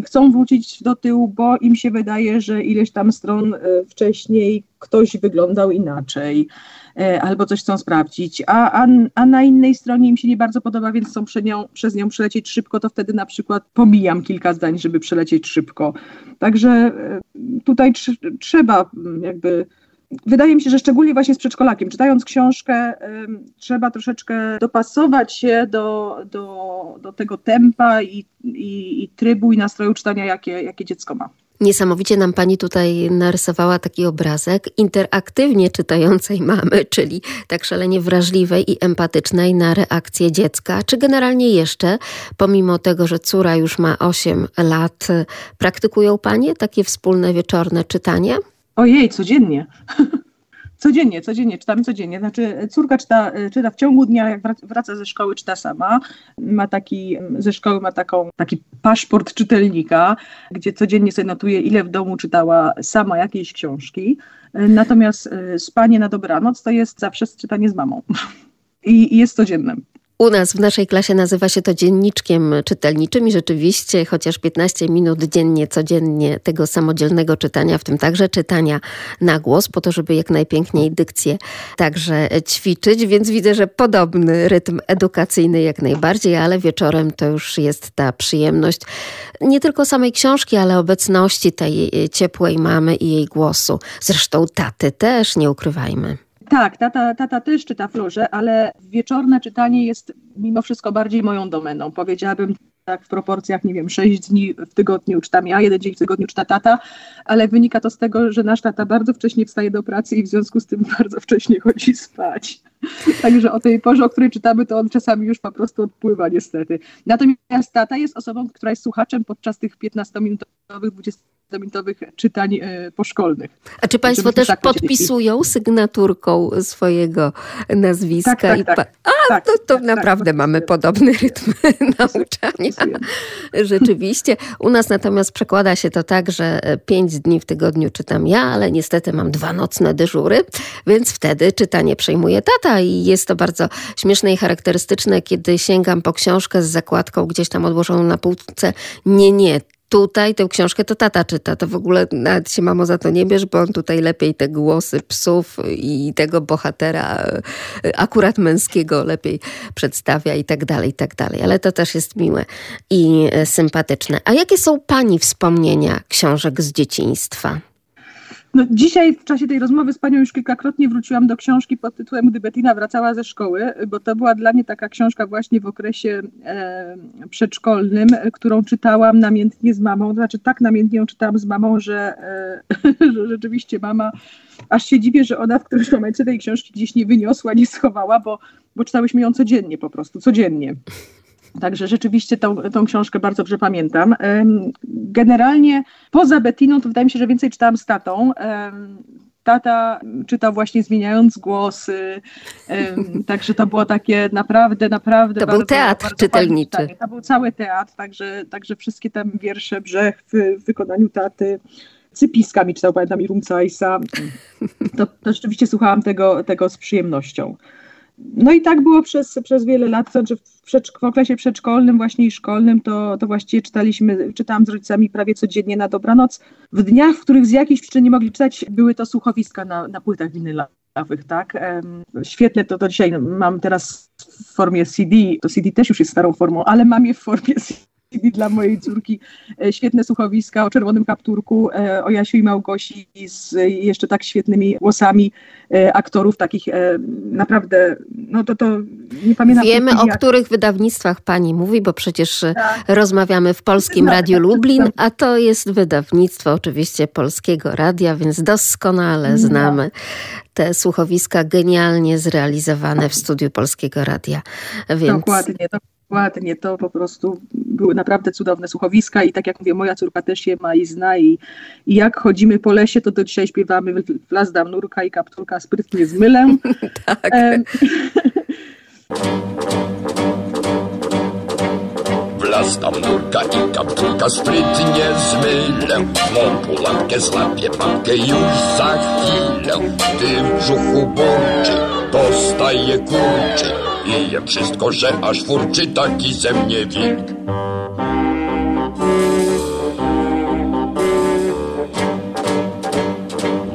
Chcą wrócić do tyłu, bo im się wydaje, że ileś tam stron e, wcześniej ktoś wyglądał inaczej e, albo coś chcą sprawdzić, a, a, a na innej stronie im się nie bardzo podoba, więc chcą przez nią, przez nią przelecieć szybko, to wtedy na przykład pomijam kilka zdań, żeby przelecieć szybko. Także e, tutaj tr trzeba jakby wydaje mi się, że szczególnie właśnie z przedszkolakiem, czytając książkę, trzeba troszeczkę dopasować się do, do, do tego tempa i, i, i trybu i nastroju czytania, jakie, jakie dziecko ma. Niesamowicie nam pani tutaj narysowała taki obrazek interaktywnie czytającej mamy, [laughs] czyli tak szalenie wrażliwej i empatycznej na reakcję dziecka. Czy generalnie jeszcze, pomimo tego, że córa już ma 8 lat, praktykują panie takie wspólne wieczorne czytanie? Ojej, codziennie. [laughs] Codziennie, codziennie, czytamy codziennie. Znaczy, córka czyta, czyta w ciągu dnia, jak wraca ze szkoły, czyta sama. Ma taki, ze szkoły ma taką, taki paszport czytelnika, gdzie codziennie sobie notuje, ile w domu czytała sama jakiejś książki. Natomiast y, spanie na dobranoc to jest zawsze czytanie z mamą. [laughs] I, i jest codziennym. U nas w naszej klasie nazywa się to dzienniczkiem czytelniczym i rzeczywiście chociaż 15 minut dziennie, codziennie tego samodzielnego czytania, w tym także czytania na głos, po to, żeby jak najpiękniej dykcję także ćwiczyć, więc widzę, że podobny rytm edukacyjny jak najbardziej, ale wieczorem to już jest ta przyjemność nie tylko samej książki, ale obecności tej ciepłej mamy i jej głosu. Zresztą taty też, nie ukrywajmy. Tak, tata, tata też czyta Florze, ale wieczorne czytanie jest mimo wszystko bardziej moją domeną. Powiedziałabym tak w proporcjach, nie wiem, sześć dni w tygodniu czytam ja, jeden dzień w tygodniu czyta tata, ale wynika to z tego, że nasz tata bardzo wcześnie wstaje do pracy i w związku z tym [laughs] bardzo wcześnie chodzi spać. Także o tej porze, o której czytamy, to on czasami już po prostu odpływa niestety. Natomiast tata jest osobą, która jest słuchaczem podczas tych 15-minutowych, 20 minutowych czytań e, poszkolnych. A czy Państwo też podpisują sygnaturką swojego nazwiska? Tak, tak, tak. A, tak, to, to tak, naprawdę tak, mamy podobny rytm [laughs] nauczania. Rzeczywiście. U nas natomiast przekłada się to tak, że pięć dni w tygodniu czytam ja, ale niestety mam dwa nocne dyżury, więc wtedy czytanie przejmuje tata i jest to bardzo śmieszne i charakterystyczne, kiedy sięgam po książkę z zakładką gdzieś tam odłożoną na półce. Nie, nie, tutaj tę książkę to tata czyta. To w ogóle nawet się mamo za to nie bierz, bo on tutaj lepiej te głosy psów i tego bohatera e, akurat męskiego lepiej przedstawia i tak dalej, i tak dalej. Ale to też jest miłe i e, sympatyczne. A jakie są pani wspomnienia książek z dzieciństwa? No, dzisiaj w czasie tej rozmowy z panią już kilkakrotnie wróciłam do książki pod tytułem Gdy Bettina wracała ze szkoły, bo to była dla mnie taka książka właśnie w okresie e, przedszkolnym, którą czytałam namiętnie z mamą. To znaczy tak namiętnie ją czytałam z mamą, że, e, [laughs] że rzeczywiście mama, aż się dziwię, że ona w którymś momencie tej książki gdzieś nie wyniosła, nie schowała, bo, bo czytałyśmy ją codziennie po prostu, codziennie. Także rzeczywiście tą, tą książkę bardzo dobrze pamiętam. Generalnie poza Bettiną to wydaje mi się, że więcej czytałam z tatą. Tata czytał właśnie zmieniając głosy, także to było takie naprawdę, naprawdę. To bardzo, był teatr bardzo czytelniczy. To był cały teatr, także, także wszystkie tam wiersze Brzech w, w wykonaniu taty. Cypiska mi czytał, pamiętam, i Rumcajsa. To, to rzeczywiście słuchałam tego, tego z przyjemnością. No i tak było przez, przez wiele lat, znaczy w, w okresie przedszkolnym właśnie i szkolnym to, to właściwie czytaliśmy, czytałam z rodzicami prawie codziennie na dobranoc. W dniach, w których z jakiejś przyczyny nie mogli czytać, były to słuchowiska na, na płytach winylowych, tak? Świetne to, to dzisiaj mam teraz w formie CD, to CD też już jest starą formą, ale mam je w formie CD dla mojej córki e, świetne słuchowiska o czerwonym kapturku, e, o Jasiu i Małgosi z jeszcze tak świetnymi głosami e, aktorów, takich naprawdę, no to to nie pamiętam. Wiemy, o jak... których wydawnictwach pani mówi, bo przecież tak. rozmawiamy w Polskim Radiu Lublin, a to jest wydawnictwo oczywiście Polskiego Radia, więc doskonale no. znamy te słuchowiska genialnie zrealizowane w studiu Polskiego Radia. Więc... Dokładnie, dokładnie. Ładnie, to po prostu były naprawdę cudowne słuchowiska i tak jak mówię, moja córka też je ma i zna i, i jak chodzimy po lesie, to do dzisiaj śpiewamy w las dam nurka i kapturka sprytnie z mylem. [laughs] tak. las tam nurka i kapturka sprytnie z mylem Mą pułapkę złapie papkę już za chwilę Gdy brzuchu burczy, dostaje kurczy i jem wszystko, że aż furczy taki ze mnie wilk.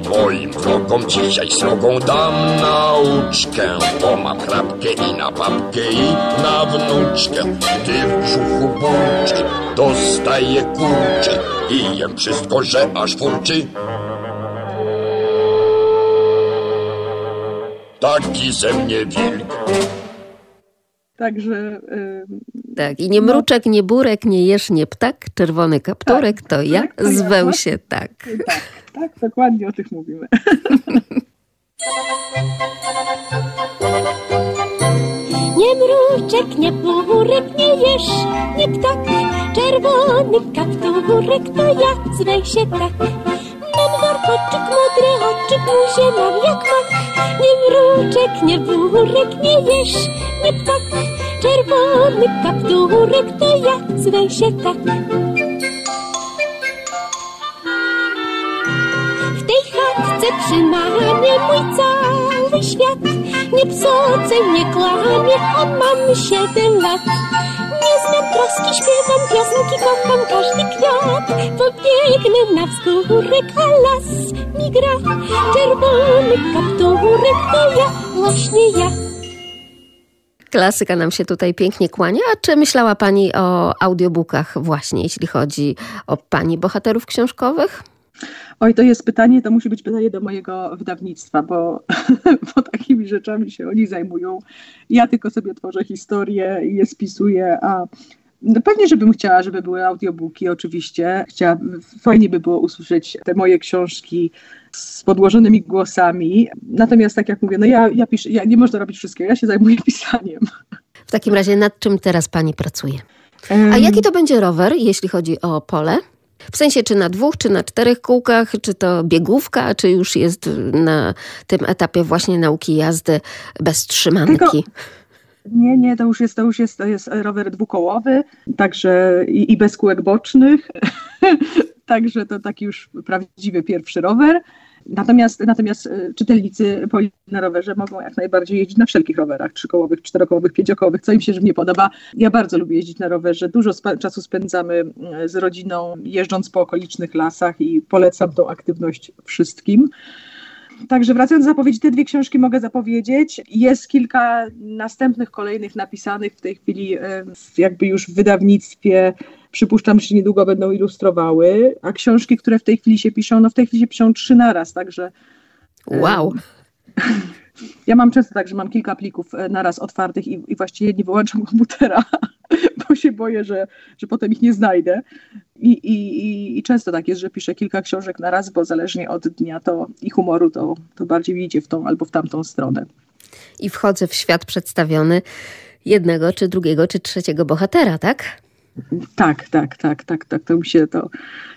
Moim wrogom dzisiaj srogą dam nauczkę, bo mam chrapkę i na babkę i na wnuczkę. Gdy w brzuchu burczy, dostaję kurczy i jem wszystko, że aż furczy. Taki ze mnie wilk. Także. tak, i nie no. mruczek, nie burek, nie jesz, nie ptak, czerwony kapturek, tak, to ja tak, to zweł ja, się tak. Tak, tak, dokładnie o tych mówimy. [laughs] Nie mruczek, nie burek, nie jesz, nie ptak, czerwony kapturek, to ja zwej się tak. Mam warkoczyk, modry oczyk, buzię mam jak mak. Nie mruczek, nie burek, nie jesz, nie ptak. Czerwony kapturek to ja, zwej się tak. W tej chatce przy mamie mój cały świat. Nie psocę, nie kłamie, a mam siedem lat. Nie znam troski, śpiewam piosenki, kocham każdy kwiat. Pobiegnę na wzgórek, a las mi gra. Czerwony kapturek to ja, właśnie ja. Klasyka nam się tutaj pięknie kłania. A czy myślała Pani o audiobookach właśnie, jeśli chodzi o Pani bohaterów książkowych? Oj, to jest pytanie, to musi być pytanie do mojego wydawnictwa, bo, [laughs] bo takimi rzeczami się oni zajmują. Ja tylko sobie tworzę historię i je spisuję, a no pewnie, żebym chciała, żeby były audiobooki, oczywiście. Chciała, fajnie by było usłyszeć te moje książki z podłożonymi głosami. Natomiast tak jak mówię, no ja, ja, piszę, ja nie można robić wszystkiego, ja się zajmuję [laughs] pisaniem. W takim razie nad czym teraz pani pracuje? A jaki to będzie rower, jeśli chodzi o pole? W sensie, czy na dwóch, czy na czterech kółkach, czy to biegówka, czy już jest na tym etapie właśnie nauki jazdy bez trzymanki? Tylko... Nie, nie, to już jest, to już jest, to jest rower dwukołowy, także i, i bez kółek bocznych, [laughs] także to taki już prawdziwy pierwszy rower. Natomiast, natomiast e, czytelnicy na rowerze mogą jak najbardziej jeździć na wszelkich rowerach, trzykołowych, czterokołowych, pięciokołowych, co im się nie podoba. Ja bardzo lubię jeździć na rowerze. Dużo czasu spędzamy z rodziną jeżdżąc po okolicznych lasach i polecam tą aktywność wszystkim. Także wracając do zapowiedzi, te dwie książki mogę zapowiedzieć. Jest kilka następnych, kolejnych napisanych w tej chwili jakby już w wydawnictwie. Przypuszczam, że niedługo będą ilustrowały, a książki, które w tej chwili się piszą, no w tej chwili się piszą trzy naraz, także... Wow! [laughs] Ja mam często tak, że mam kilka plików e, naraz otwartych i, i właściwie nie wyłączam komputera, [laughs] bo się boję, że, że potem ich nie znajdę. I, i, I często tak jest, że piszę kilka książek na raz, bo zależnie od dnia to i humoru, to, to bardziej idzie w tą albo w tamtą stronę. I wchodzę w świat przedstawiony jednego, czy drugiego, czy trzeciego bohatera, tak? Tak, tak, tak, tak, tak. To mi się, to,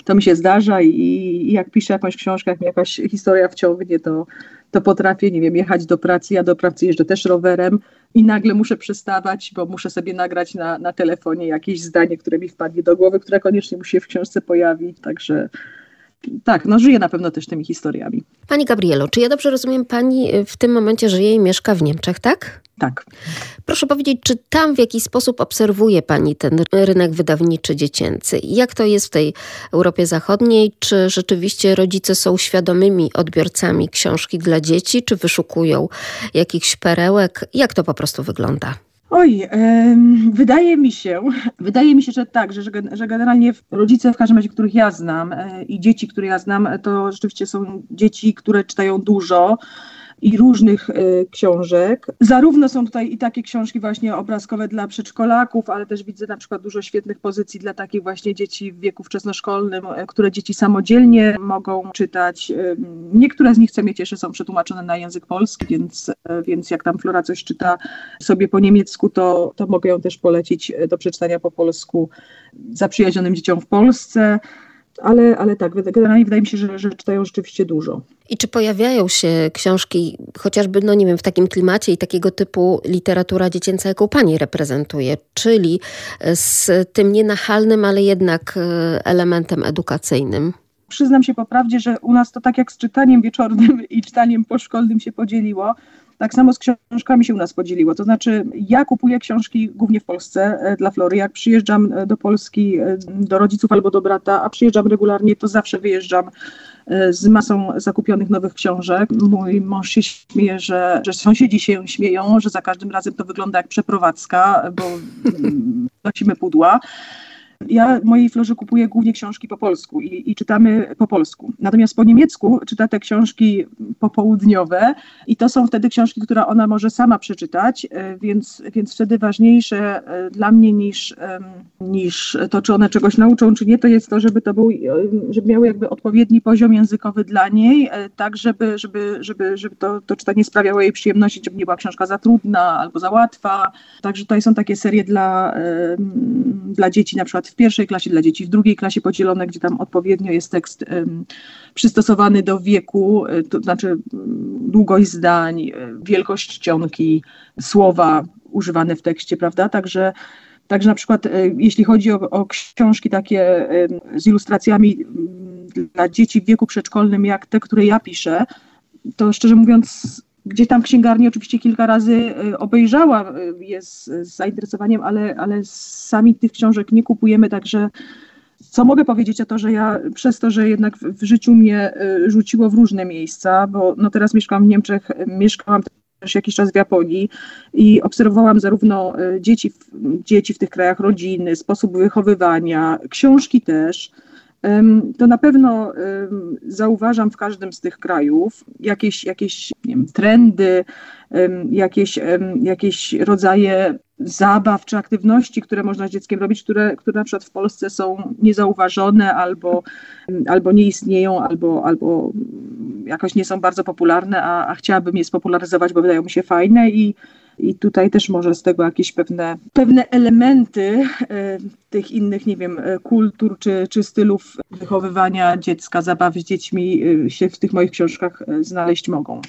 to mi się zdarza i, i jak piszę jakąś książkę, jak mi jakaś historia wciągnie, to, to potrafię, nie wiem, jechać do pracy. Ja do pracy jeżdżę też rowerem i nagle muszę przystawać, bo muszę sobie nagrać na, na telefonie jakieś zdanie, które mi wpadnie do głowy, które koniecznie musi się w książce pojawić. Także tak, no żyję na pewno też tymi historiami. Pani Gabrielo, czy ja dobrze rozumiem, pani w tym momencie żyje i mieszka w Niemczech, tak? Tak. Proszę powiedzieć, czy tam w jakiś sposób obserwuje pani ten rynek wydawniczy dziecięcy? Jak to jest w tej Europie Zachodniej? Czy rzeczywiście rodzice są świadomymi odbiorcami książki dla dzieci, czy wyszukują jakichś perełek? Jak to po prostu wygląda? Oj, wydaje mi się, [laughs] wydaje mi się, że tak, że, że generalnie rodzice, w każdym razie, których ja znam e, i dzieci, które ja znam, to rzeczywiście są dzieci, które czytają dużo, i różnych y, książek. Zarówno są tutaj i takie książki właśnie obrazkowe dla przedszkolaków, ale też widzę na przykład dużo świetnych pozycji dla takich właśnie dzieci w wieku wczesnoszkolnym, y, które dzieci samodzielnie mogą czytać. Y, niektóre z nich, co mnie cieszy, są przetłumaczone na język polski, więc, więc jak tam Flora coś czyta sobie po niemiecku, to, to mogę ją też polecić do przeczytania po polsku zaprzyjaźnionym dzieciom w Polsce ale, ale tak, generalnie wydaje mi się, że, że czytają rzeczywiście dużo. I czy pojawiają się książki, chociażby, no nie wiem, w takim klimacie i takiego typu literatura dziecięca, jaką pani reprezentuje, czyli z tym nienachalnym, ale jednak e, elementem edukacyjnym? Przyznam się po prawdzie, że u nas to tak jak z czytaniem wieczornym i czytaniem poszkolnym się podzieliło. Tak samo z książkami się u nas podzieliło. To znaczy, ja kupuję książki głównie w Polsce e, dla Flory. Jak przyjeżdżam e, do Polski e, do rodziców albo do brata, a przyjeżdżam regularnie, to zawsze wyjeżdżam z masą zakupionych nowych książek. Mój mąż się śmieje, że, że sąsiedzi się śmieją, że za każdym razem to wygląda jak przeprowadzka, bo mm, [laughs] nosimy pudła. Ja mojej Florze kupuję głównie książki po polsku i, i, czytamy po polsku. Natomiast po niemiecku czyta te książki popołudniowe i to są wtedy książki, które ona może sama przeczytać, e, więc, więc wtedy ważniejsze e, dla mnie niż, niż to, czy one czegoś nauczą, czy nie, to jest to, żeby to był, żeby miały jakby odpowiedni poziom językowy dla niej, e, tak żeby, żeby, żeby, żeby to, to czytanie sprawiało jej przyjemności, żeby nie była książka za trudna albo za łatwa. Także tutaj są takie serie dla, dla dzieci, na przykład w pierwszej klasie dla dzieci, w drugiej klasie podzielone, gdzie tam odpowiednio jest tekst przystosowany do wieku, e, to znaczy długość zdań, e, wielkość czcionki, słowa używane w tekście, prawda? Także Także na przykład e, jeśli chodzi o, o, książki takie z ilustracjami dla dzieci w wieku przedszkolnym, jak te, które ja piszę, to szczerze mówiąc gdzie tam księgarni oczywiście kilka razy y, obejrzała y, je z, z zainteresowaniem, ale, ale sami tych książek nie kupujemy, także co mogę powiedzieć o to, że ja przez to, że jednak w, w życiu mnie y, rzuciło w różne miejsca, bo no teraz mieszkam w Niemczech, mieszkałam też jakiś czas w Japonii i obserwowałam zarówno dzieci, dzieci w tych krajach, rodziny, sposób wychowywania, książki też to na pewno zauważam w każdym z tych krajów jakieś, jakieś wiem, trendy, jakieś, jakieś rodzaje zabaw czy aktywności, które można z dzieckiem robić, które, które na przykład w Polsce są niezauważone albo, albo nie istnieją, albo, albo jakoś nie są bardzo popularne, a, a chciałabym je spopularyzować, bo wydają mi się fajne i, i tutaj też może z tego jakieś pewne, pewne elementy e, tych innych, nie wiem, e, kultur czy, czy stylów wychowywania dziecka, zabawy z dziećmi e, się w tych moich książkach znaleźć mogą.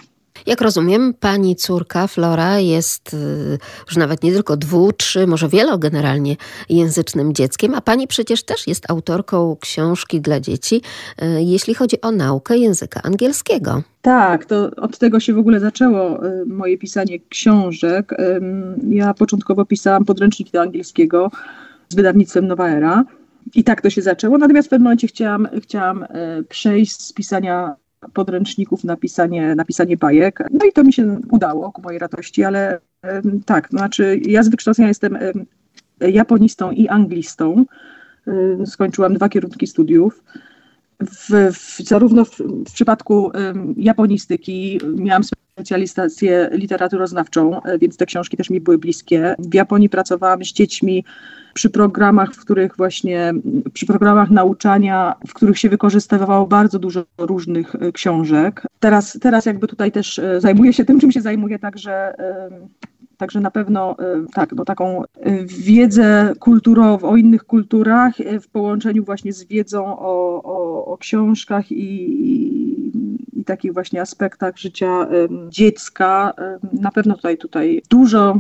Jak rozumiem, pani córka Flora jest y, już nawet nie tylko dwu, trzy, może wielogeneralnie języcznym dzieckiem, a pani przecież też jest autorką książki dla dzieci, y, jeśli chodzi o naukę języka angielskiego. Tak, to od tego się w ogóle zaczęło y, moje pisanie książek. Ja początkowo pisałam podręczniki do angielskiego z wydawnictwem Nowa Era. I tak to się zaczęło. Natomiast w pewnym momencie chciałam, chciałam przejść z pisania podręczników na pisanie, na pisanie bajek. No i to mi się udało ku mojej radości, ale tak, to znaczy ja z wykształcenia jestem japonistą i anglistą. Skończyłam dwa kierunki studiów. W, w, zarówno w, w przypadku japonistyki miałam specjalizację literaturoznawczą, więc te książki też mi były bliskie. W Japonii pracowałam z dziećmi przy programach, w których właśnie, przy programach nauczania, w których się wykorzystywało bardzo dużo różnych e, książek. Teraz, teraz jakby tutaj też e, zajmuję się tym, czym się zajmuję, także Także na pewno tak, no taką wiedzę kulturową o innych kulturach w połączeniu właśnie z wiedzą o, o, o książkach i, takich właśnie aspektach życia dziecka. Na pewno tutaj, tutaj dużo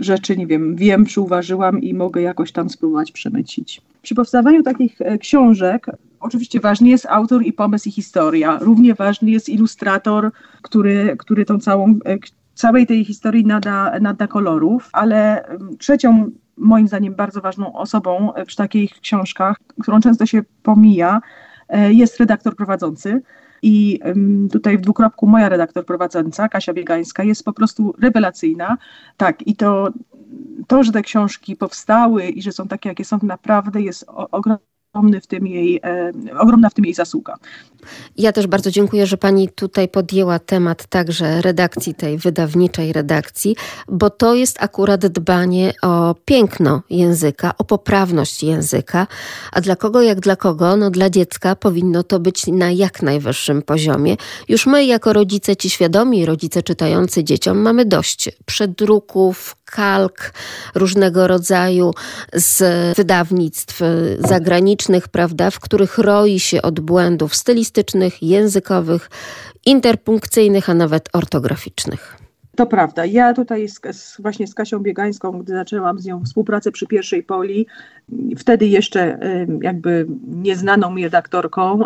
rzeczy, nie wiem, wiem, przyuważyłam i mogę jakoś tam spróbować przemycić. Przy powstawaniu takich e, książek oczywiście ważny jest autor i pomysł i historia. Równie ważny jest ilustrator, który, który tą całą, e, całej tej historii nada, nada kolorów, ale trzecią moim zdaniem bardzo ważną osobą przy takich książkach, którą często się pomija, e, jest redaktor prowadzący. I tutaj w dwukropku moja redaktor prowadząca, Kasia Biegańska, jest po prostu rewelacyjna. Tak, i to, to, że te książki powstały i że są takie, jakie są, naprawdę jest ogromny ogromny w tym jej, e, ogromna w tym jej zasługa. Ja też bardzo dziękuję, że pani tutaj podjęła temat także redakcji tej wydawniczej redakcji, bo to jest akurat dbanie o piękno języka, o poprawność języka, a dla kogo jak dla kogo? No dla dziecka powinno to być na jak najwyższym poziomie. Już my jako rodzice ci świadomi, rodzice czytający dzieciom mamy dość przedruków, kalk różnego rodzaju z wydawnictw zagranicznych, prawda, w których roi się od błędów stylistycznych, językowych, interpunkcyjnych, a nawet ortograficznych. To prawda. Ja tutaj z, z, właśnie z Kasią Biegańską, gdy zaczęłam z nią współpracę przy pierwszej poli, wtedy jeszcze jakby nieznaną mi redaktorką,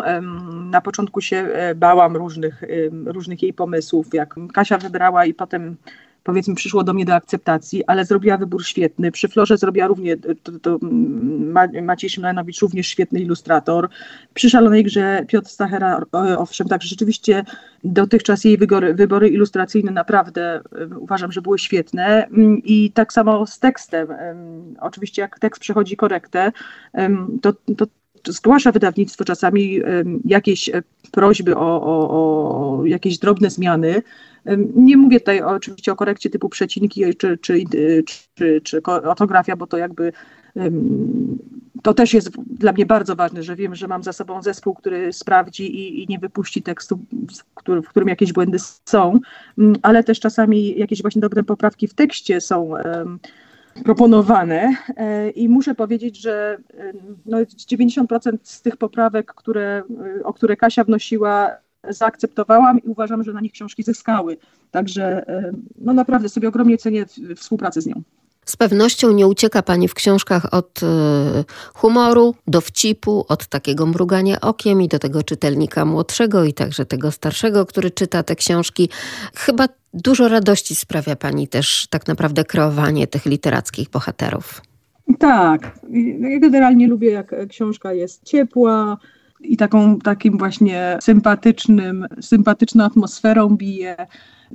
na początku się e, bałam różnych, różnych jej pomysłów, jak Kasia wybrała i potem powiedzmy przyszło do mnie do akceptacji, ale zrobiła wybór świetny. Przy Florze zrobiła również, to, to Maciej Szymlenowicz również świetny ilustrator. Przy Szalonej Grze Piotr Stachera, owszem, także rzeczywiście dotychczas jej wybory, wybory ilustracyjne naprawdę uważam, że były świetne i tak samo z tekstem. Oczywiście jak tekst przechodzi korektę, to, to zgłasza wydawnictwo czasami jakieś e, prośby o, o, o jakieś drobne zmiany, nie mówię tutaj oczywiście o korekcie typu przecinki czy, czy, czy, czy ortografia, bo to jakby to też jest dla mnie bardzo ważne, że wiem, że mam za sobą zespół, który sprawdzi i, i nie wypuści tekstu, w, w którym jakieś błędy są, ale też czasami jakieś właśnie drobne poprawki w tekście są proponowane e, i muszę powiedzieć, że no 90% z tych poprawek, które, o które Kasia wnosiła, zaakceptowałam i uważam, że na nich książki zyskały. Także e, no naprawdę sobie ogromnie cenię współpracę z nią. Z pewnością nie ucieka Pani w książkach od e, humoru, dowcipu, od takiego mrugania okiem i do tego czytelnika młodszego i także tego starszego, który czyta te książki. Chyba dużo radości sprawia Pani też tak naprawdę kreowanie tych literackich bohaterów. Tak. Ja generalnie lubię, jak książka jest ciepła, i taką takim właśnie sympatycznym, sympatyczną atmosferą bije.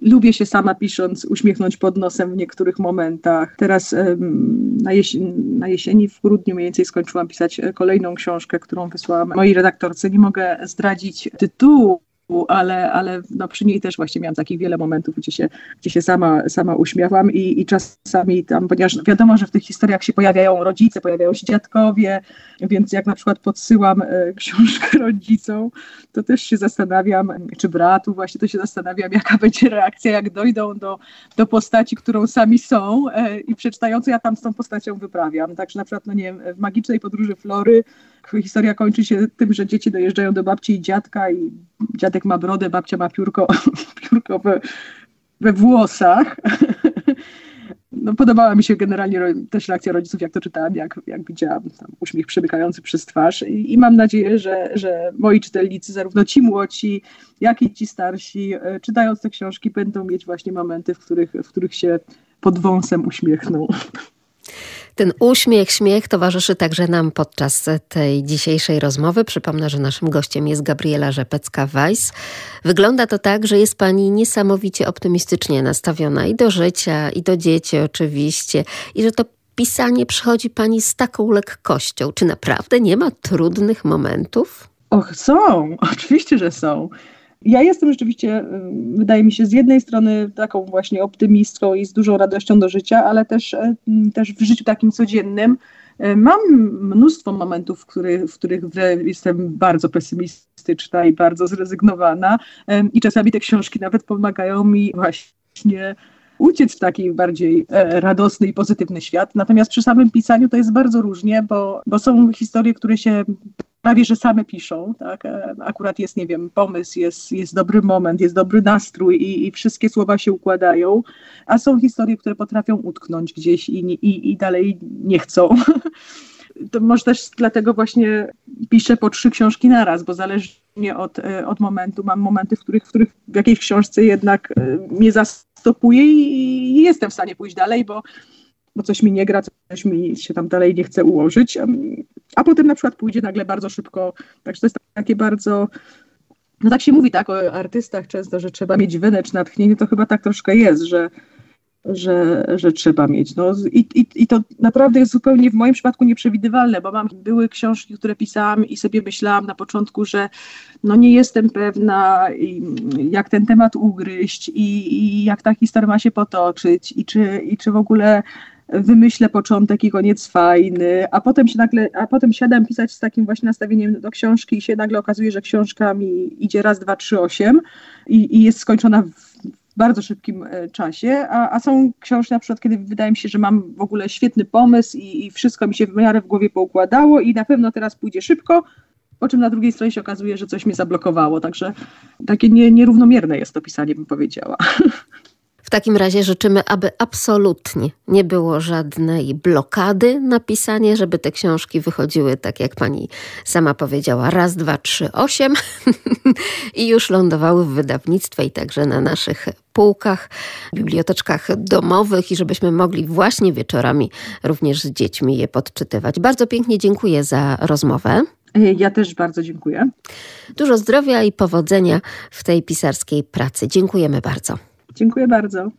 Lubię się sama pisząc, uśmiechnąć pod nosem w niektórych momentach. Teraz na, jesieni, na jesieni, w grudniu mniej więcej skończyłam pisać kolejną książkę, którą wysłałam mojej redaktorce. Nie mogę zdradzić tytułu, ale, ale no przy niej też właśnie miałam takich wiele momentów, gdzie się, gdzie się sama, sama uśmiechłam i, i czasami tam, ponieważ wiadomo, że w tych historiach się pojawiają rodzice, pojawiają się dziadkowie, więc jak na przykład podsyłam e, książkę [laughs] rodzicom, to też się zastanawiam, czy bratu właśnie, to się zastanawiam, jaka [laughs] będzie reakcja, jak dojdą do, do postaci, którą sami są e, i przeczytają, co ja tam z tą postacią wyprawiam. Także na przykład, no nie wiem, w Magicznej Podróży Flory historia kończy się tym, że dzieci dojeżdżają do babci i dziadka i dziadek ma brodę, babcia ma piórko, [laughs] piórko we włosach. [laughs] No, podobała mi się generalnie też reakcja rodziców, jak to czytałam, jak, jak widziałam uśmiech przemykający przez twarz I, i, mam nadzieję, że, że moi czytelnicy, zarówno ci młodsi, jak i ci starsi, e, czytając te książki, będą mieć właśnie momenty, w których, w których się pod wąsem uśmiechną. [laughs] Ten uśmiech, śmiech towarzyszy także nam podczas tej dzisiejszej rozmowy. Przypomnę, że naszym gościem jest Gabriela Rzepecka-Weiss. Wygląda to tak, że jest pani niesamowicie optymistycznie nastawiona i do życia, i do dzieci oczywiście, i że to pisanie przychodzi pani z taką lekkością. Czy naprawdę nie ma trudnych momentów? Och, są, [laughs] oczywiście, że są. Ja jestem rzeczywiście, wydaje mi się, z jednej strony taką właśnie optymistką i z dużą radością do życia, ale też, też w życiu takim codziennym mam mnóstwo momentów, w których, w których jestem bardzo pesymistyczna i bardzo zrezygnowana i czasami te książki nawet pomagają mi właśnie uciec w taki bardziej e, radosny i pozytywny świat. Natomiast przy samym pisaniu to jest bardzo różnie, bo, bo są historie, które się prawie że same piszą, tak? E, akurat jest, nie wiem, pomysł, jest, jest dobry moment, jest dobry nastrój i, i wszystkie słowa się układają, a są historie, które potrafią utknąć gdzieś i, i, i dalej nie chcą. [laughs] To może też dlatego właśnie piszę po trzy książki naraz, bo zależnie od, e, od momentu, mam momenty, w których, w których w jakiejś książce jednak e, mnie zastopuje i jestem w stanie pójść dalej, bo bo coś mi nie gra, mi się tam dalej nie chce ułożyć, a potem na przykład pójdzie nagle bardzo szybko, także to jest takie bardzo, no tak się mówi tak o artystach często, że trzeba mieć wenę czy natchnienie, to chyba tak troszkę jest, że że, że trzeba mieć. No, i, i, I to naprawdę jest zupełnie w moim przypadku nieprzewidywalne, bo mam, były książki, które pisałam i sobie myślałam na początku, że no nie jestem pewna, jak ten temat ugryźć i, i jak ta historia ma się potoczyć i czy, i czy w ogóle wymyślę początek i koniec fajny, a potem się nagle, a potem siadam pisać z takim właśnie nastawieniem do książki i się nagle okazuje, że książka mi idzie raz, dwa, trzy, osiem i, i jest skończona w bardzo szybkim e, czasie, a, a, są książki na przykład, kiedy wydaje mi się, że mam w ogóle świetny pomysł i, i wszystko mi się w miarę w głowie poukładało i na pewno teraz pójdzie szybko, po czym na drugiej stronie się okazuje, że coś mnie zablokowało, także takie nie, nierównomierne jest to pisanie, bym powiedziała. [laughs] W takim razie życzymy, aby absolutnie nie było żadnej blokady na pisanie, żeby te książki wychodziły tak, jak pani sama powiedziała, raz, dwa, trzy, osiem [laughs] i już lądowały w wydawnictwie i także na naszych półkach, biblioteczkach domowych i żebyśmy mogli właśnie wieczorami również z dziećmi je podczytywać. Bardzo pięknie dziękuję za rozmowę. Ja też bardzo dziękuję. Dużo zdrowia i powodzenia w tej pisarskiej pracy. Dziękujemy bardzo. Dziękuję bardzo.